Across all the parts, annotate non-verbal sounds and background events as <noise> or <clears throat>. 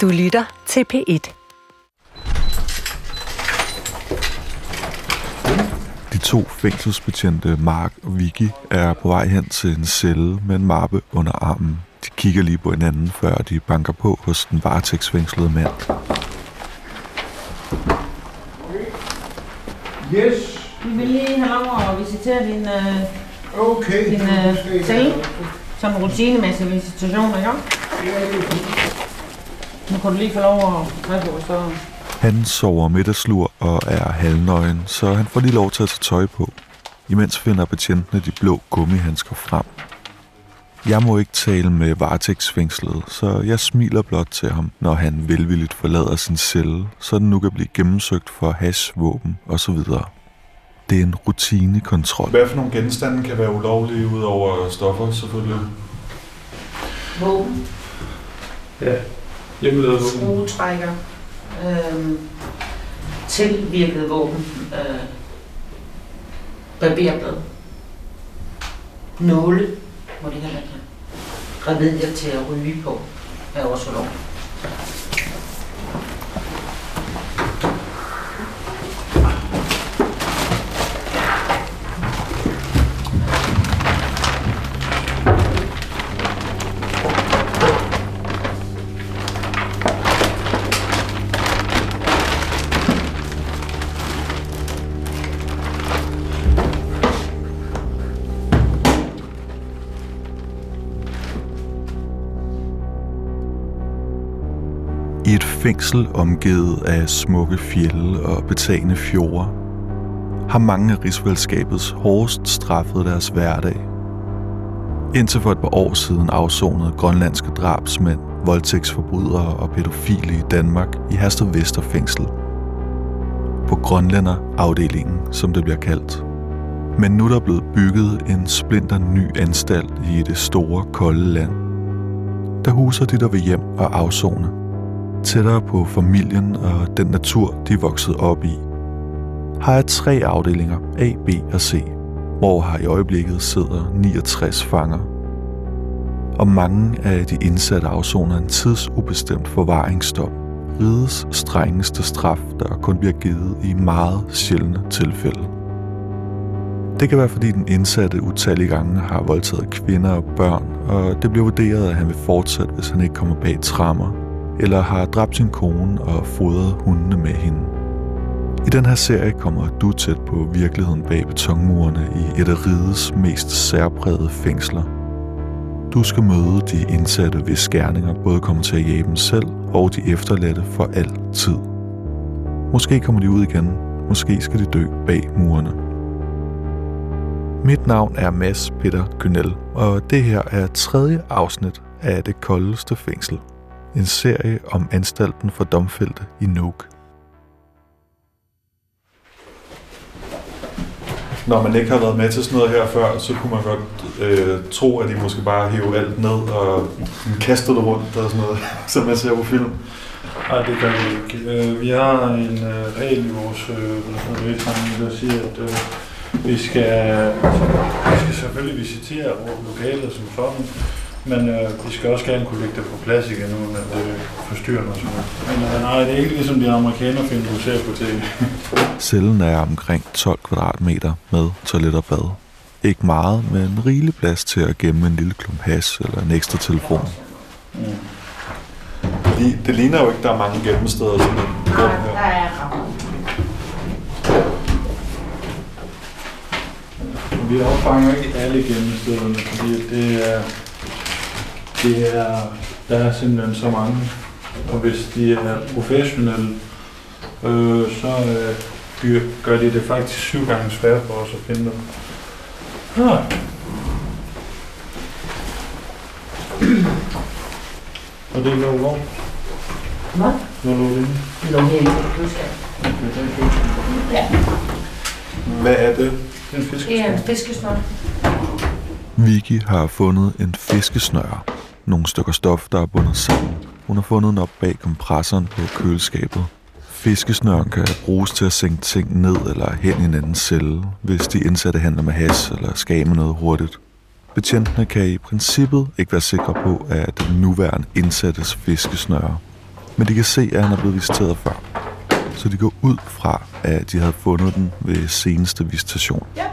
Du lytter til P1. De to fængselsbetjente Mark og Vicky er på vej hen til en celle med en mappe under armen. De kigger lige på hinanden, før de banker på hos den varetægtsfængslede mand. Yes, Vi vil lige have lov at visitere din, øh, okay. din øh, celle. Som rutinemæssig visitation, ikke? Nu kan du lige få lov at så... Han sover middagslur og er halvnøgen, så han får lige lov til at tage tøj på. Imens finder betjentene de blå gummihandsker frem. Jeg må ikke tale med varetægtsfængslet, så jeg smiler blot til ham, når han velvilligt forlader sin celle, så den nu kan blive gennemsøgt for hash, våben osv. Det er en rutinekontrol. Hvad for nogle genstande kan være ulovlige ud over stoffer, selvfølgelig? Våben, Ja, hjemmelavet våben. skruetrækker, øh, tilvirket våben, øh, barberblad, nåle, må de heller ikke have. Remedier til at ryge på, er også lov. I et fængsel omgivet af smukke fjelde og betagende fjorde, har mange af rigsfællesskabets hårdest straffet deres hverdag. Indtil for et par år siden afsonede grønlandske drabsmænd, voldtægtsforbrydere og pædofile i Danmark i Hersted Vester fængsel. På Grønlænderafdelingen, som det bliver kaldt. Men nu er der blevet bygget en splinter ny anstalt i det store, kolde land. Der huser de, der vil hjem og afzone tættere på familien og den natur, de voksede op i, har jeg tre afdelinger, A, B og C, hvor her i øjeblikket sidder 69 fanger. Og mange af de indsatte afsoner en tidsubestemt forvaringsdom, rides strengeste straf, der kun bliver givet i meget sjældne tilfælde. Det kan være, fordi den indsatte utallige gange har voldtaget kvinder og børn, og det bliver vurderet, at han vil fortsætte, hvis han ikke kommer bag trammer eller har dræbt sin kone og fodret hundene med hende. I den her serie kommer du tæt på virkeligheden bag betonmurene i et af rigets mest særprægede fængsler. Du skal møde de indsatte, hvis skærninger både kommer til at jage dem selv og de efterladte for altid. Måske kommer de ud igen, måske skal de dø bag murene. Mit navn er Mads Peter Kynel, og det her er tredje afsnit af Det Koldeste Fængsel en serie om anstalten for domfældte i Nuuk. Når man ikke har været med til sådan noget her før, så kunne man godt øh, tro, at de måske bare hæve alt ned og kaste det rundt og sådan noget, <laughs> som man ser på film. Nej, det gør vi ikke. Øh, vi har en øh, regel i vores øh, vedtrækning, der siger, at øh, vi, skal, vi skal selvfølgelig visitere vores lokaler som sådan, men øh, vi skal også gerne kunne lægge det på plads igen, uden at det forstyrrer og sådan noget. Men øh, nej, det er ikke ligesom de amerikanerfilm, du ser på tv. <laughs> Cellen er omkring 12 kvadratmeter med toilet og bad. Ikke meget, men rigelig plads til at gemme en lille klump hash eller en ekstra telefon. Mm. Det, det ligner jo ikke, der er mange gemmesteder sådan rum Der er Vi opfanger ikke alle gemmestederne, fordi det er, det er, der er simpelthen så mange. Og hvis de er professionelle, øh, så øh, gør- de det faktisk syv gange svært for os at finde dem. Ah. Og det er lov lov. Hvad? Lov lov inde. Lå her i køleskabet. Ja, Hvad er det? Det er en fisk. det er en. Vicky har fundet en fiskesnøre. Nogle stykker stof, der er bundet sammen. Hun har fundet den op bag kompressoren på køleskabet. Fiskesnøren kan bruges til at sænke ting ned eller hen i en anden celle, hvis de indsatte handler med has eller skal med noget hurtigt. Betjentene kan i princippet ikke være sikre på, at den nuværende indsattes fiskesnøre Men de kan se, at han er blevet visiteret før. Så de går ud fra, at de havde fundet den ved seneste visitation. Jeg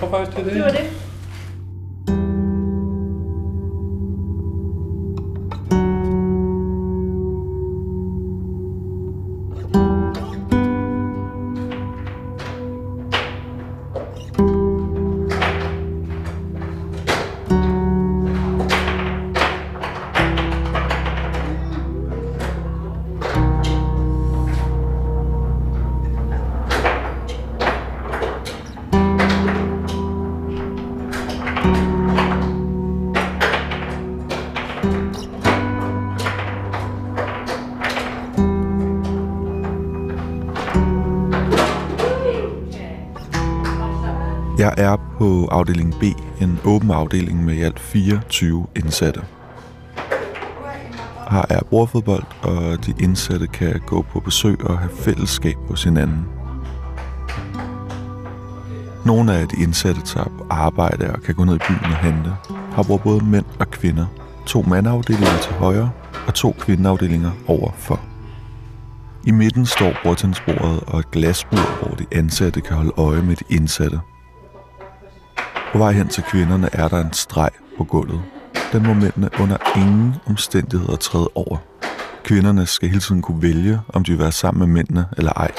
tror faktisk, det er det. Det var det. Afdeling B, en åben afdeling med i alt 24 indsatte. Her er bordfodbold, og de indsatte kan gå på besøg og have fællesskab hos hinanden. Nogle af de indsatte tager på arbejde og kan gå ned i byen og hente. Her bor både mænd og kvinder. To mandafdelinger til højre og to kvindeafdelinger overfor. I midten står bordtennisbordet og et glasbord, hvor de ansatte kan holde øje med de indsatte. På vej hen til kvinderne er der en streg på gulvet. Den må mændene under ingen omstændigheder træde over. Kvinderne skal hele tiden kunne vælge, om de vil være sammen med mændene eller ej.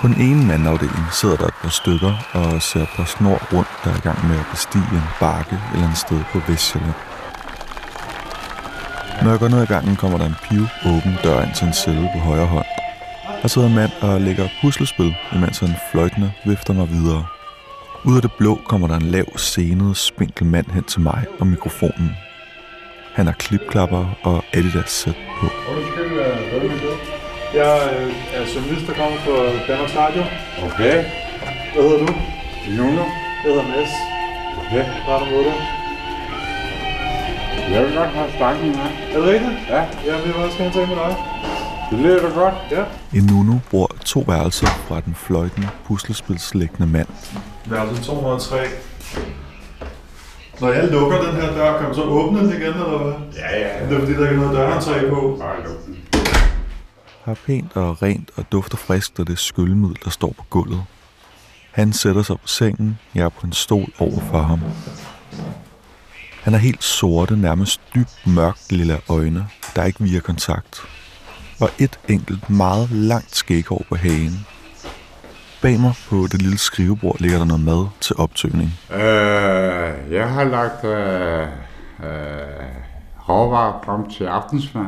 På den ene mandafdeling sidder der et par stykker og ser på snor rundt, der er i gang med at bestige en bakke eller en sted på Vestjylland. Når jeg går ned ad gangen, kommer der en piv åben dør ind til en celle på højre hånd. Der sidder en mand og lægger puslespil, imens han fløjtende vifter mig videre. Ud af det blå kommer der en lav, senet, spinkel mand hen til mig og mikrofonen. Han har klipklapper og Adidas sæt på. Undskyld, hvad er det? Jeg øh, er journalist, der kommer fra Danmarks Radio. Okay, Hvad hedder du? Juno. Jeg hedder Mads. Okay, Rart at møde dig. jeg vil godt have snakken med. Er det rigtigt? Ja, vi vil også gerne tale med dig. Det lyder da godt. Ja. I Nuno bor to værelser fra den fløjtende, puslespilslæggende mand. Værelse 203. Når jeg lukker den her dør, kan man så åbne den igen, eller hvad? Ja, ja. Det er fordi, der ikke er noget dørhåndtag på. Bare luk den. Har pænt og rent og dufter frisk, og det er skyllemiddel, der står på gulvet. Han sætter sig på sengen, jeg er på en stol over for ham. Han har helt sorte, nærmest dybt mørkt lille øjne, der ikke virer kontakt. Og et enkelt, meget langt skæghår på hagen. Bag mig på det lille skrivebord ligger der noget mad til optøning. Øh, jeg har lagt øh, øh, råvarer frem til aftensmad.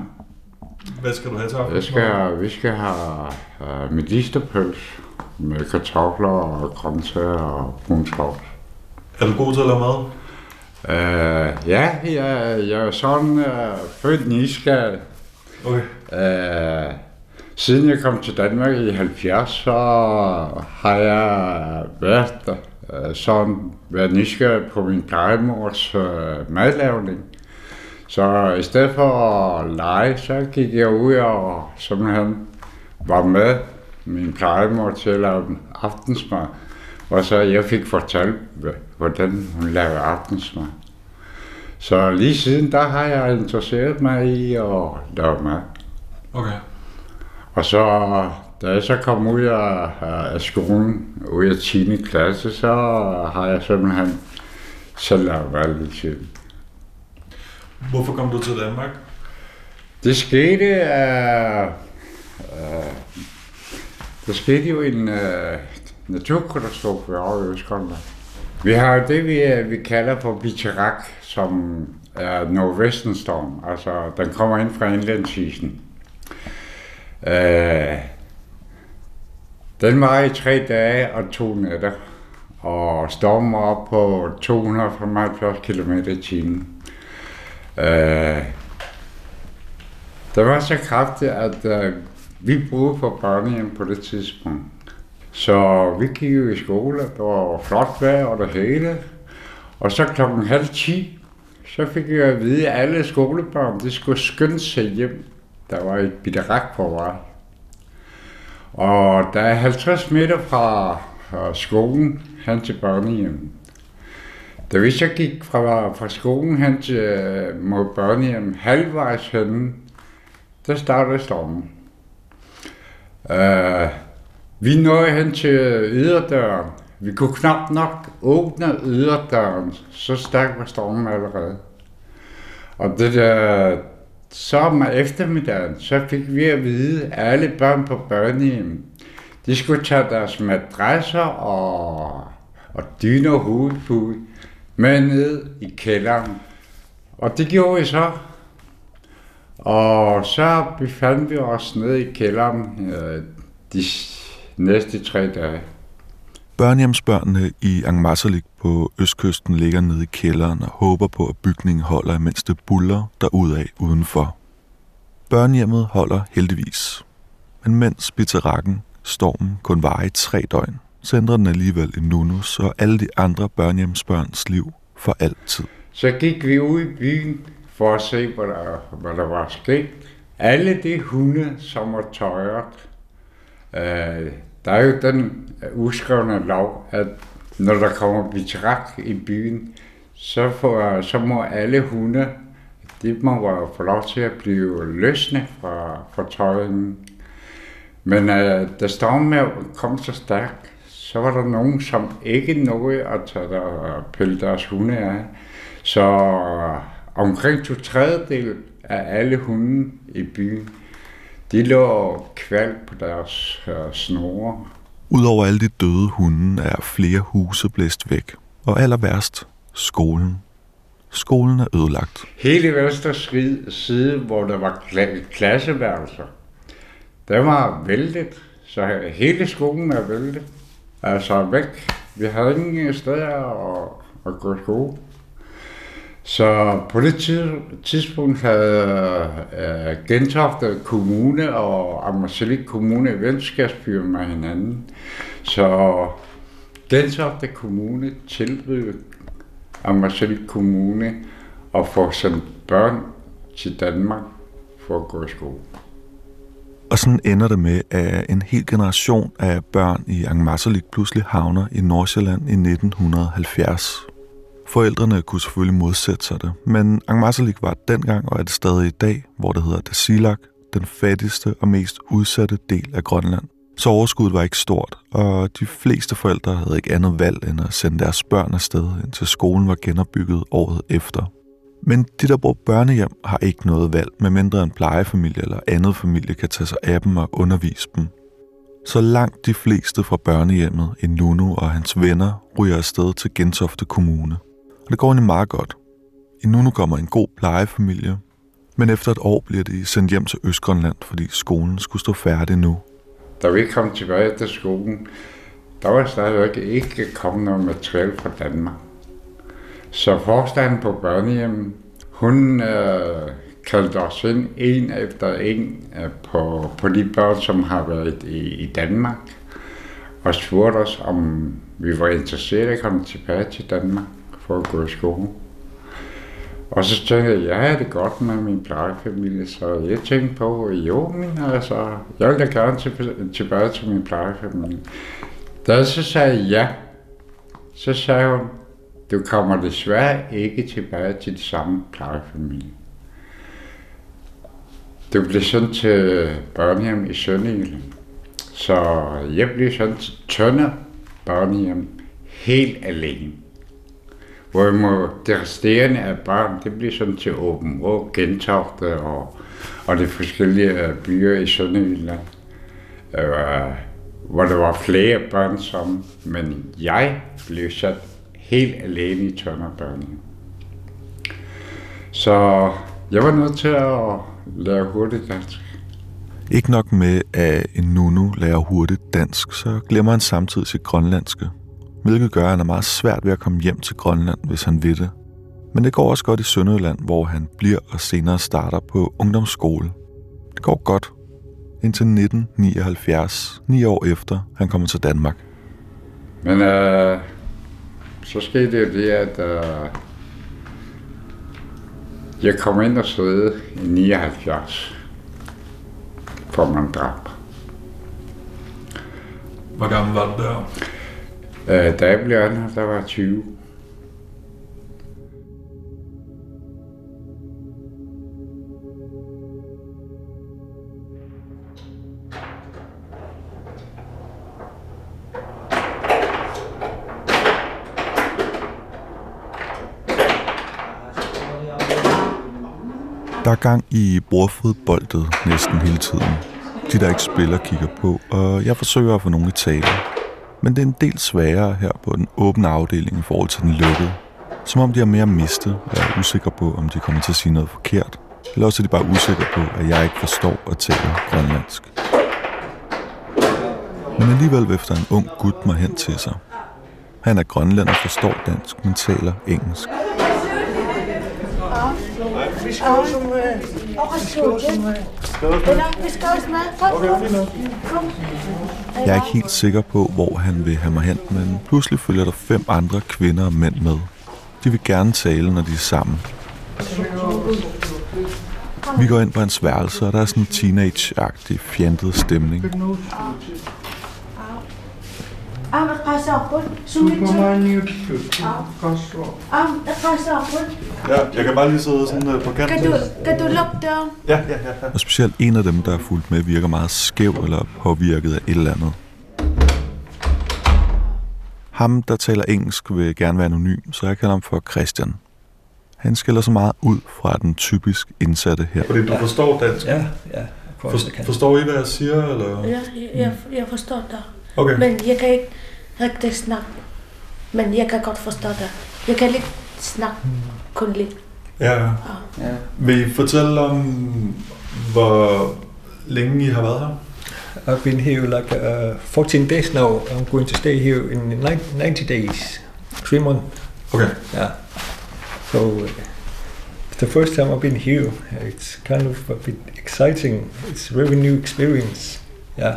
Hvad skal du have til aften? Jeg skal, vi skal have øh, medisterpøls med kartofler og grøntsager og brunskovs. Er du god til at lave mad? Øh, ja, jeg, jeg er sådan øh, født nysgerrig. Okay. Øh, siden jeg kom til Danmark i 70, så har jeg været øh, sådan været nysgerrig på min plejemors øh, madlavning. Så i stedet for at lege, så gik jeg ud og simpelthen var med min plejemor til at lave aftensmad. Og så jeg fik fortalt, hvordan hun lavede aftensmad. Så lige siden, der har jeg interesseret mig i at lave mad. Okay. Og så, da jeg så kom ud af, af skolen, ud af 10. klasse, så har jeg simpelthen selv lavet mad lige siden. Hvorfor kom du til Danmark? Det skete, uh, uh, der skete jo en uh, naturkatastrofe over i Østgrønland. Vi har jo det, vi, øh, vi kalder for Bicherak, som er storm, Altså, den kommer ind fra indlandsisen. Øh, den var i tre dage og to nætter, og stormen var op på 275 km i timen. Uh, det var så kraftigt, at øh, vi boede på børnehjem på det tidspunkt. Så vi gik jo i skole, der var flot vejr og det hele. Og så klokken halv 10, så fik jeg at vide, at alle skolebørn, de skulle skynde sig hjem. Der var et bitterak på vej. Og der er 50 meter fra, skolen hen til børnehjem. Da vi så gik fra, fra skolen hen til øh, mod børnehjem, halvvejs hen, der startede stormen. Uh, vi nåede hen til yderdøren. Vi kunne knap nok åbne yderdøren, så stærk var stormen allerede. Og det der, så om eftermiddagen, så fik vi at vide, at alle børn på børnehjem, de skulle tage deres madrasser og, og dyne og hovedpude med ned i kælderen. Og det gjorde vi så. Og så befandt vi os nede i kælderen øh, de næste tre dage. Børnehjemsbørnene i Angmarsalik på østkysten ligger nede i kælderen og håber på, at bygningen holder, mens det buller derudad udenfor. Børnehjemmet holder heldigvis. Men mens biterakken, stormen, kun var i tre døgn, så ændrer den alligevel en Nunus og alle de andre børnehjemsbørns liv for altid. Så gik vi ud i byen for at se, hvad der, hvad der var sket. Alle de hunde, som var tøjet, øh, der er jo den uskrevne lov, at når der kommer bitrak i byen, så, får, så må alle hunde, de må få lov til at blive løsne fra, fra tøjen. Men øh, da stormen kom så stærk, så var der nogen, som ikke nåede at tage der, pille deres hunde af. Så omkring to tredjedel af alle hunde i byen, de lå kval på deres øh, snore. Udover alle de døde hunde er flere huse blæst væk. Og aller værst, skolen. Skolen er ødelagt. Hele venstre side, hvor der var kla- klasseværelser, der var væltet. Så hele skolen er væltet. Altså væk. Vi havde ingen steder at, at gå i skole. Så på det tidspunkt havde øh, Gentofte Kommune og Amagerlik Kommune venskabsbyer med hinanden. Så Gentofte Kommune tilbød Amagerlik Kommune at få sendt børn til Danmark for at gå i skole. Og sådan ender det med, at en hel generation af børn i Angmarsalik pludselig havner i Nordsjælland i 1970. Forældrene kunne selvfølgelig modsætte sig det, men Angmarsalik var dengang og er det stadig i dag, hvor det hedder Dasilak, den fattigste og mest udsatte del af Grønland. Så overskuddet var ikke stort, og de fleste forældre havde ikke andet valg end at sende deres børn afsted, indtil skolen var genopbygget året efter. Men de, der bor børnehjem, har ikke noget valg, medmindre en plejefamilie eller andet familie kan tage sig af dem og undervise dem. Så langt de fleste fra børnehjemmet, en Nunu og hans venner, ryger afsted til Gentofte Kommune. Og det går egentlig meget godt. I nu kommer en god plejefamilie, men efter et år bliver de sendt hjem til Østgrønland, fordi skolen skulle stå færdig nu. Da vi kom tilbage til skolen, der var stadigvæk ikke kommet noget materiel fra Danmark. Så forstanden på børnehjemmet, hun øh, kaldte os ind en efter en øh, på, på de børn, som har været i, i Danmark, og spurgte os, om vi var interesserede i at komme tilbage til Danmark for at gå i skole. Og så tænkte jeg, ja, det godt med min plejefamilie, så jeg tænkte på, jo, men altså, jeg vil da gerne tilbage til min plejefamilie. Da jeg så sagde ja, så sagde hun, du kommer desværre ikke tilbage til det samme plejefamilie. Du bliver sendt til børnehjem i Sønderjylland. Så jeg blev sendt til Tønder børnehjem helt alene. Hvorimod det resterende af barn, det bliver sådan til Åben Rå, Gentofte og, og de forskellige øh, byer i Sønderjylland. Øh, hvor der var flere børn som, men jeg blev sat helt alene i Tønderbørnene. Så jeg var nødt til at lære hurtigt dansk. Ikke nok med, at en Nunu lærer hurtigt dansk, så glemmer han samtidig sit grønlandske. Hvilket gør, at han er meget svært ved at komme hjem til Grønland, hvis han vil det. Men det går også godt i Sønderjylland, hvor han bliver og senere starter på ungdomsskole. Det går godt, indtil 1979, ni år efter han kommer til Danmark. Men øh, så skete det det, at øh, jeg kom ind og sidde i 79 for man drab. Hvor gammel var du der? Øh, da jeg blev anholdt, der var 20. Der er gang i bordfodboldet næsten hele tiden. De, der ikke spiller, kigger på, og jeg forsøger at få nogle i tale. Men det er en del sværere her på den åbne afdeling i forhold til den lukkede. Som om de har mere mistet og er usikre på, om de kommer til at sige noget forkert. Eller også er de bare usikre på, at jeg ikke forstår og taler grønlandsk. Men alligevel vifter en ung gut mig hen til sig. Han er grønlænder og forstår dansk, men taler engelsk. Kom. Jeg er ikke helt sikker på, hvor han vil have mig hen, men pludselig følger der fem andre kvinder og mænd med. De vil gerne tale, når de er sammen. Vi går ind på hans værelse, og der er sådan en teenage-agtig, fjantet stemning. Am nakasapon. Sumit sa. Am nakasapon. Ja, jeg kan bare lige sidde sådan øh, på kanten. Kadu kadu lockdown. Ja, ja, ja. ja. Og specielt en af dem, der er fulgt med, virker meget skæv eller påvirket af et eller andet. Ham, der taler engelsk, vil gerne være anonym, så jeg kalder ham for Christian. Han skiller så meget ud fra den typisk indsatte her. Fordi du forstår dansk. Ja, ja. For, For, kan. forstår I, hvad jeg siger, eller? Ja, jeg, jeg forstår dig. Okay. Men jeg kan ikke rigtig snakke. Men jeg kan godt forstå dig. Jeg kan lidt snakke. Kun lidt. Ja, ja. Vil I fortælle om, hvor længe I har været her? I've been here like uh, 14 days now. I'm going to stay here in nine- 90 days, three months. Okay. Yeah. So uh, it's the first time I've been here. It's kind of a bit exciting. It's a very new experience. Yeah.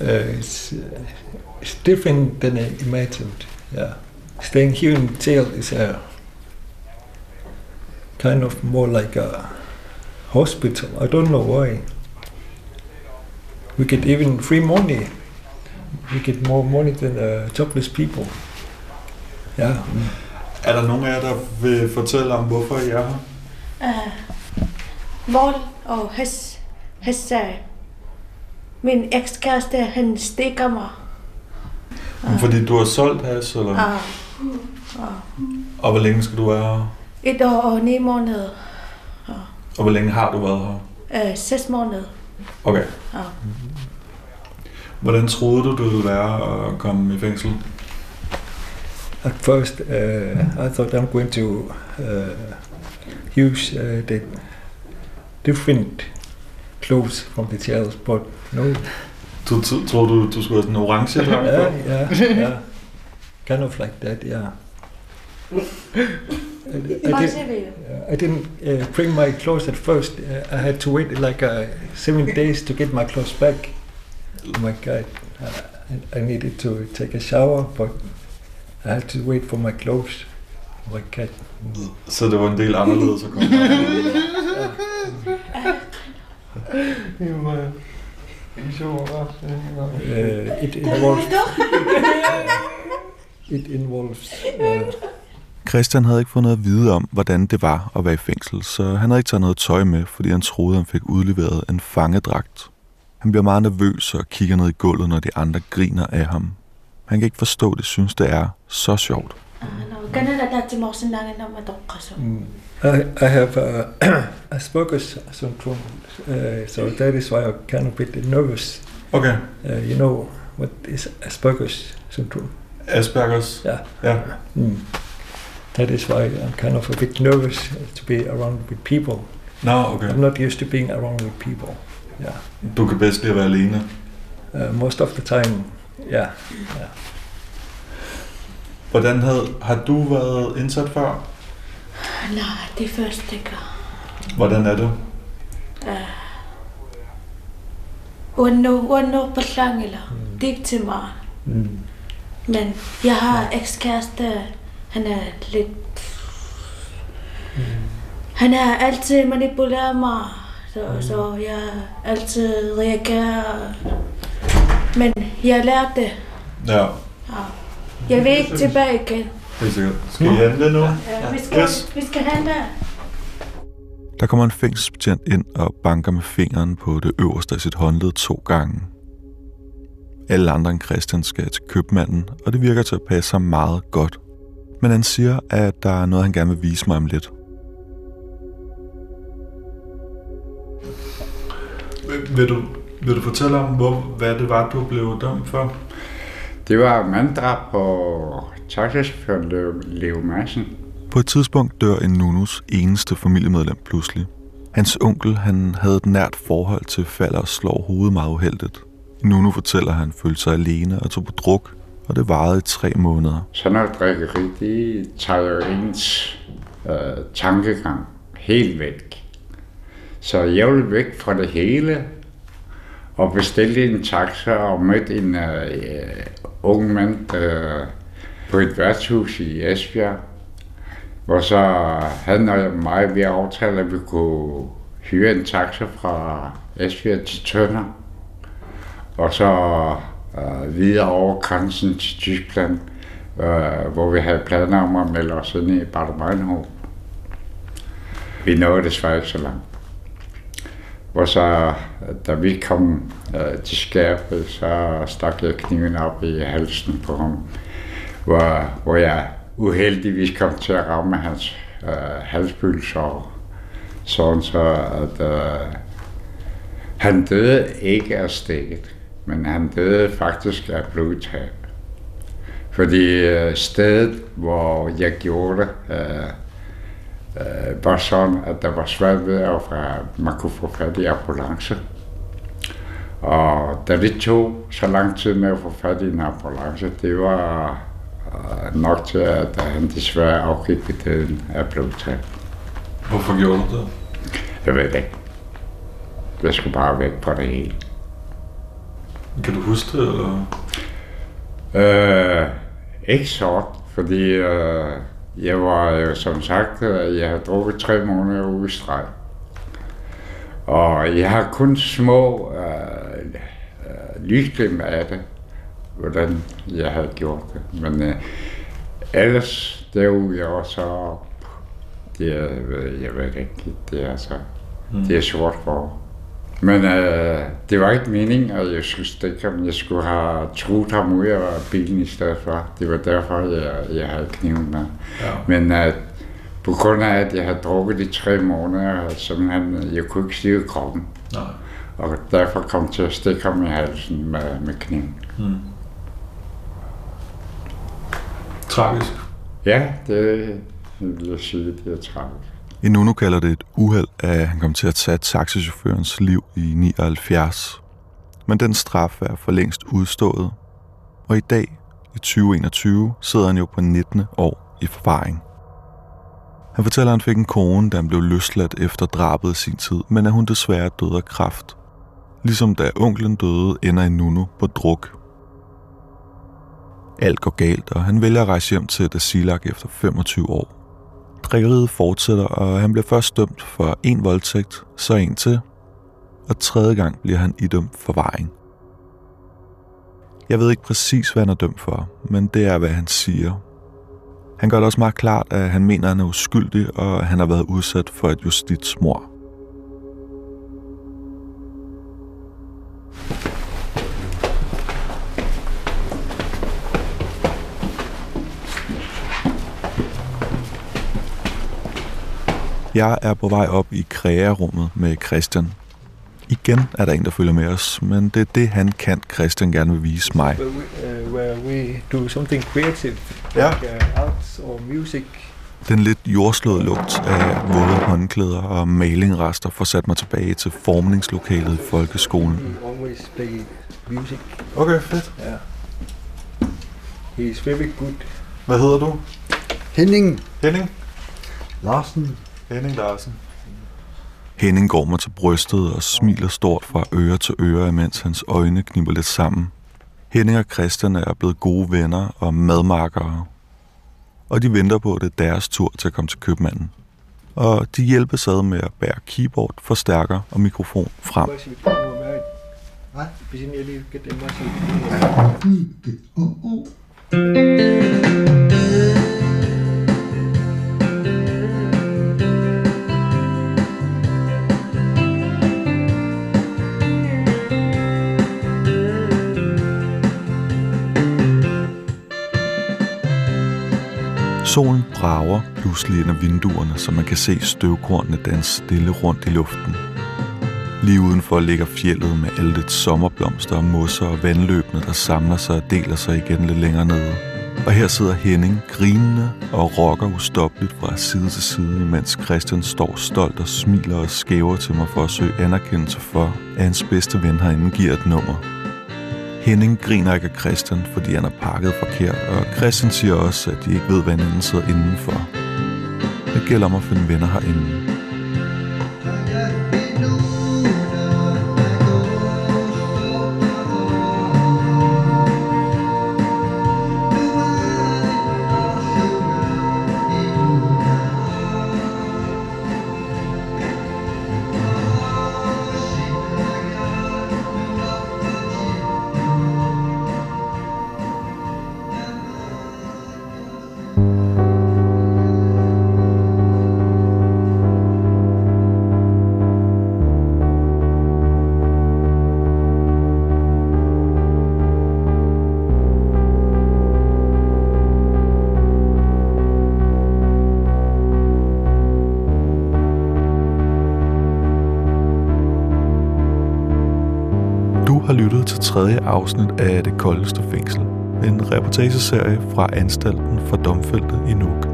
Uh, it's uh, it's different than I imagined. Yeah. Staying here in jail is a kind of more like a hospital. I don't know why. We get even free money. We get more money than uh, jobless people. Yeah. Er der nogen af jer, der vil fortælle om, hvorfor I er her? Uh, vold og has, hassag. Min ekskæreste, han stikker mig. Men Fordi du har solgt has, eller? Uh, Og hvor længe skal du være her? et år og ni måneder. Og hvor længe har du været her? Uh, seks måneder. Okay. Ja. Hvordan troede du, du ville være at komme i fængsel? At first, uh, I thought I'm going to uh, use uh, the different clothes from the jails, but no. Du t- troede, du, du skulle have sådan en orange yeah, på? yeah, yeah. Kind of like that, yeah. I, I, did? I didn't uh, bring my clothes at first. Uh, I had to wait like uh, seven <laughs> days to get my clothes back. Oh my God, uh, I, I needed to take a shower, but I had to wait for my clothes. Oh my God. Så det var en del anderledes at komme her. <laughs> Uh, it involves. it involves. Uh, Christian havde ikke fået noget at vide om, hvordan det var at være i fængsel, så han havde ikke taget noget tøj med, fordi han troede, han fik udleveret en fangedragt. Han bliver meget nervøs og kigger ned i gulvet, når de andre griner af ham. Han kan ikke forstå, at de synes, det er så sjovt. Kanina dati mo sinangin na matokkaso. Mm. I, I have uh, <clears throat> Asperger's syndrome, uh, so that is why I'm kind of a bit nervous. Okay. Uh, you know what is Asperger's syndrome? Aspergers. Yeah. Yeah. Mm. That is why I'm kind of a bit nervous to be around with people. Nå, okay. I'm not used to being around with people. Yeah. Du kan bedst lide at være alene. Uh, most of the time, yeah. yeah. Hvordan havde, har du været indsat før? Nej, det er første gang. Hvordan er det? Uno, uno på eller det er ikke til mig. Mm. Men jeg har ekskæreste, han er lidt... Han har altid manipuleret mig, så, så jeg altid reagerer. Men jeg lærte det. Ja, Ja. Jeg vil ikke tilbage igen. helt sikkert. Skal I handle nu? Ja, vi, skal, Yes. vi skal handle. Der kommer en fængselsbetjent ind og banker med fingeren på det øverste af sit håndled to gange. Alle andre end Christian skal til købmanden, og det virker til at passe ham meget godt. Men han siger, at der er noget, han gerne vil vise mig om lidt. Vil, vil, du, vil du fortælle om, hvor, hvad det var, du blev dømt for? Det var manddrab på taxachaufføren Leo, Madsen. På et tidspunkt dør en Nunus eneste familiemedlem pludselig. Hans onkel han havde et nært forhold til falder og slår hovedet meget uheldigt. Nunu fortæller, at han følte sig alene og tog på druk, og det varede i tre måneder. Sådan noget drikkeri, det tager jo ens øh, tankegang helt væk. Så jeg ville væk fra det hele, og bestilte en taxa og mødte en øh, ung mand øh, på et værtshus i Esbjerg. Og så havde han og mig ved at aftale, at vi kunne hyre en taxa fra Esbjerg til Tønder. Og så øh, videre over grænsen til Tyskland, øh, hvor vi havde planer om at melde os ind i Bad Meinhof. Vi nåede desværre ikke så langt. Og så, da vi kom øh, til skærpet, så stak jeg kniven op i halsen på ham, hvor, hvor jeg uheldigvis kom til at ramme hans øh, halsbølsår. Sådan så, at øh, han døde ikke af stikket, men han døde faktisk af blodtab. Fordi øh, stedet, hvor jeg gjorde det, øh, øh, var sådan, at der var svært ved at man kunne få fat i ambulance. Og da det tog så lang tid med at få fat i en ambulance, det var øh, nok til, at han desværre afgik i døden af blodtab. Hvorfor gjorde du det? Jeg ved det ikke. Jeg skulle bare væk fra det hele. Kan du huske det, eller? Øh, ikke sort, fordi øh, jeg var jo som sagt, øh, jeg har drukket tre måneder ude i streg. Og jeg har kun små øh, øh, lysglimt af det, hvordan jeg havde gjort det. Men øh, ellers derudover så, det er, jeg ved ikke, det er så, mm. det er sort for. Men øh, det var ikke meningen, at jeg skulle stikke ham. Jeg skulle have truet ham ud af bilen i stedet for. Det var derfor, jeg, jeg havde kniven med. Ja. Men øh, på grund af, at jeg havde drukket i tre måneder, simpelthen, jeg kunne ikke stive kroppen. Nej. Og derfor kom jeg til at stikke ham i halsen med, med kniven. Mm. Tragisk. Ja, det vil jeg sige, det er tragisk. Inuno kalder det et uheld, at han kom til at tage taxichaufførens liv i 79. Men den straf er for længst udstået, og i dag, i 2021, sidder han jo på 19. år i forvaring. Han fortæller, at han fik en kone, da han blev løsladt efter drabet i sin tid, men at hun desværre døde af kræft. Ligesom da onklen døde, ender Nuno på druk. Alt går galt, og han vælger at rejse hjem til Dasilak efter 25 år. Drikkeriet fortsætter, og han bliver først dømt for en voldtægt, så en til, og tredje gang bliver han idømt forvaring. Jeg ved ikke præcis, hvad han er dømt for, men det er, hvad han siger. Han gør det også meget klart, at han mener, at han er uskyldig, og at han har været udsat for et justitsmord. Jeg er på vej op i krearummet med Christian. Igen er der en, der følger med os, men det er det, han kan, Christian gerne vil vise mig. Where we, uh, where we do something creative, ja. like uh, arts or music. Den lidt jordslåede lugt af våde håndklæder og malingrester får sat mig tilbage til formningslokalet i folkeskolen. Okay, fedt. Ja. He's very good. Hvad hedder du? Henning Henning? Larsen. Henning Larsen. Henning går mig til brystet og smiler stort fra øre til øre, imens hans øjne kniber lidt sammen. Henning og Christian er blevet gode venner og madmarkere. Og de venter på, at det er deres tur til at komme til købmanden. Og de hjælper ad med at bære keyboard, forstærker og mikrofon frem. Hvad? Solen brager pludselig ind af vinduerne, så man kan se støvkornene danse stille rundt i luften. Lige udenfor ligger fjellet med alle dets sommerblomster og mosser og vandløbene, der samler sig og deler sig igen lidt længere nede. Og her sidder Henning grinende og rokker ustoppeligt fra side til side, imens Christian står stolt og smiler og skæver til mig for at søge anerkendelse for, at hans bedste ven herinde giver et nummer. Henning griner ikke af Christian, fordi han er pakket forkert, og Christian siger også, at de ikke ved, hvad hinanden sidder indenfor. Det gælder om at finde venner herinde. Til tredje afsnit af Det Koldeste Fængsel. En reportageserie fra anstalten for domfældte i Nuuk.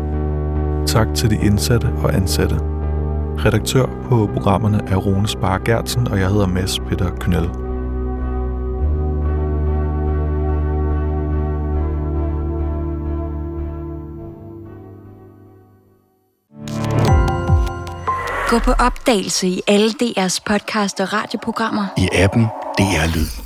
Tak til de indsatte og ansatte. Redaktør på programmerne er Rune Spar Gertsen, og jeg hedder Mads Peter Knøll. Gå på opdagelse i alle DR's podcast og radioprogrammer. I appen DR Lyd.